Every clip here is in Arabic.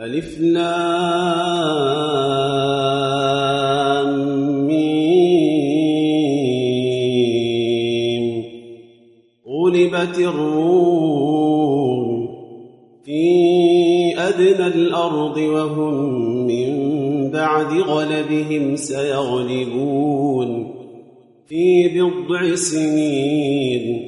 ألف لام ميم. غلبت الروم في أدنى الأرض وهم من بعد غلبهم سيغلبون في بضع سنين.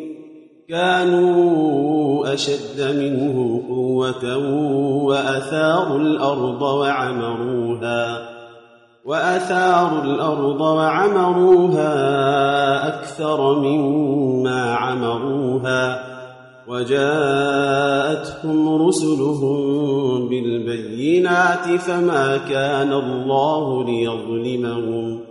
كانوا أشد منهم قوة وأثاروا الأرض وعمروها وأثاروا الأرض وعمروها أكثر مما عمروها وجاءتهم رسلهم بالبينات فما كان الله ليظلمهم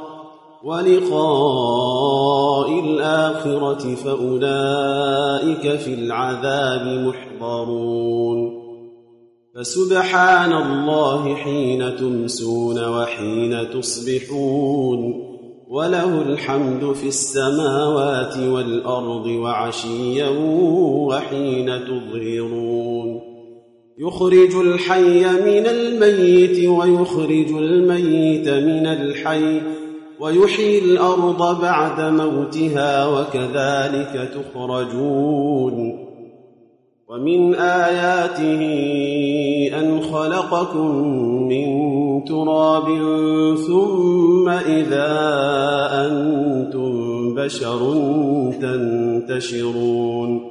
ولقاء الآخرة فأولئك في العذاب محضرون فسبحان الله حين تمسون وحين تصبحون وله الحمد في السماوات والأرض وعشيا وحين تظهرون يخرج الحي من الميت ويخرج الميت من الحي ويحيي الأرض بعد موتها وكذلك تخرجون. ومن آياته أن خلقكم من تراب ثم إذا أنتم بشر تنتشرون.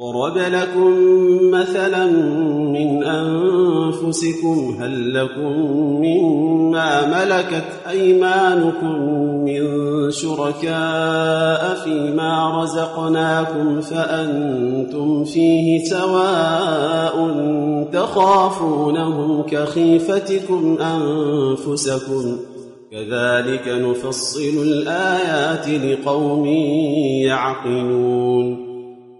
ضرب لكم مثلا من أنفسكم هل لكم مما ملكت أيمانكم من شركاء فيما رزقناكم فأنتم فيه سواء تخافونهم كخيفتكم أنفسكم كذلك نفصل الآيات لقوم يعقلون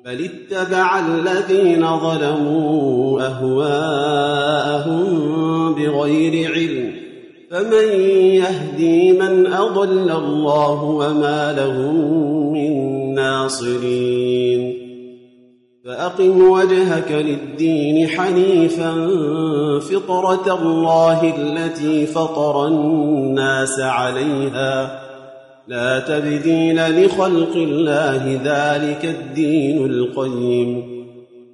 بل اتبع الذين ظلموا أهواءهم بغير علم. فمن يهدي من أضل الله وما لهم من ناصرين. فأقم وجهك للدين حنيفا فطرة الله التي فطر الناس عليها. لا تبديل لخلق الله ذلك الدين القيم.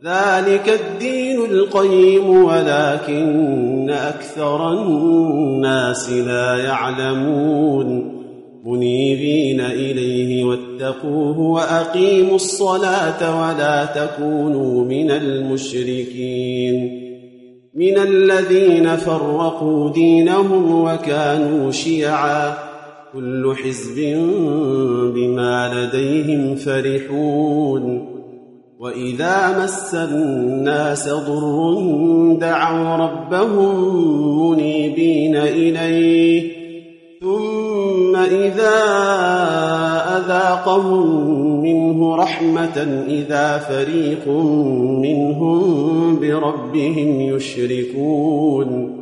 ذلك الدين القيم ولكن أكثر الناس لا يعلمون. منيبين إليه واتقوه وأقيموا الصلاة ولا تكونوا من المشركين. من الذين فرقوا دينهم وكانوا شيعاً كل حزب بما لديهم فرحون وإذا مس الناس ضر دعوا ربهم منيبين إليه ثم إذا أذاقهم منه رحمة إذا فريق منهم بربهم يشركون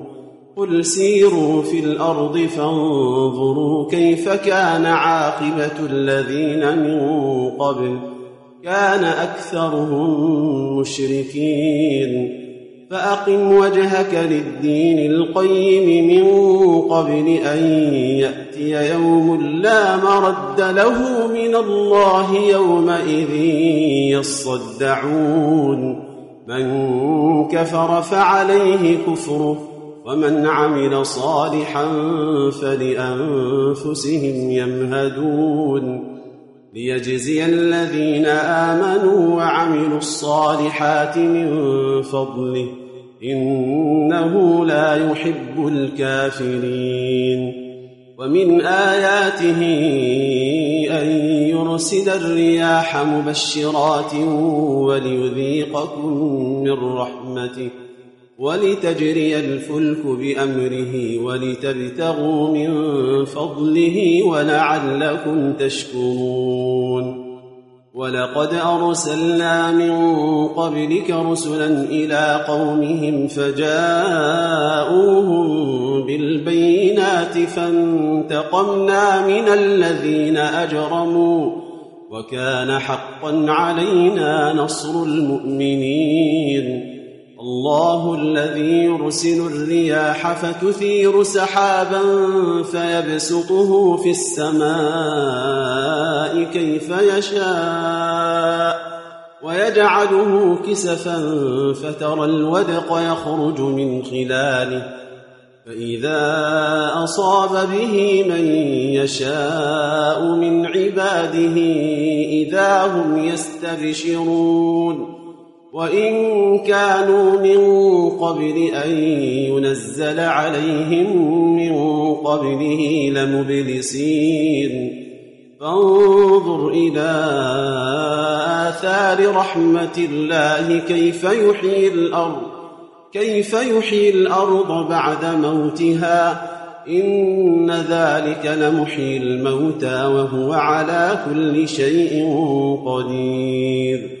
قل سيروا في الأرض فانظروا كيف كان عاقبة الذين من قبل كان أكثرهم مشركين فأقم وجهك للدين القيم من قبل أن يأتي يوم لا مرد له من الله يومئذ يصدعون من كفر فعليه كفره ومن عمل صالحا فلأنفسهم يمهدون. ليجزي الذين آمنوا وعملوا الصالحات من فضله إنه لا يحب الكافرين. ومن آياته أن يرسل الرياح مبشرات وليذيقكم من رحمته. ولتجري الفلك بأمره ولتبتغوا من فضله ولعلكم تشكرون. ولقد أرسلنا من قبلك رسلا إلى قومهم فجاءوهم بالبينات فانتقمنا من الذين أجرموا وكان حقا علينا نصر المؤمنين. الله الذي يرسل الرياح فتثير سحابا فيبسطه في السماء كيف يشاء ويجعله كسفا فترى الودق يخرج من خلاله فإذا أصاب به من يشاء من عباده إذا هم يستبشرون وإن كانوا من قبل أن ينزل عليهم من قبله لمبلسين. فانظر إلى آثار رحمة الله كيف يحيي الأرض كيف يحيي الأرض بعد موتها. إن ذلك لمحيي الموتى وهو على كل شيء قدير.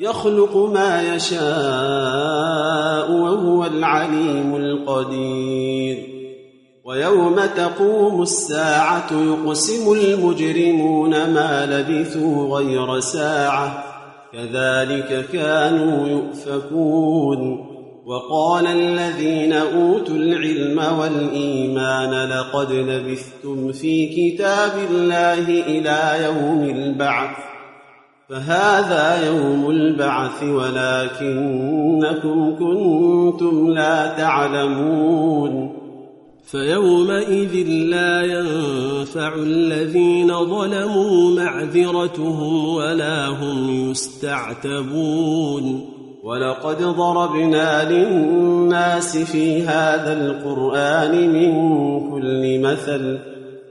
يخلق ما يشاء وهو العليم القدير. ويوم تقوم الساعة يقسم المجرمون ما لبثوا غير ساعة. كذلك كانوا يؤفكون. وقال الذين أوتوا العلم والإيمان لقد لبثتم في كتاب الله إلى يوم البعث. فهذا يوم البعث ولكنكم كنتم لا تعلمون فيومئذ لا ينفع الذين ظلموا معذرتهم ولا هم يستعتبون ولقد ضربنا للناس في هذا القرآن من كل مثل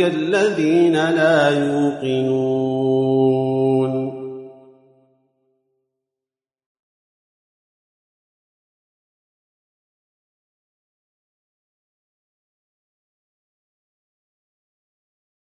الذين لا يوقنون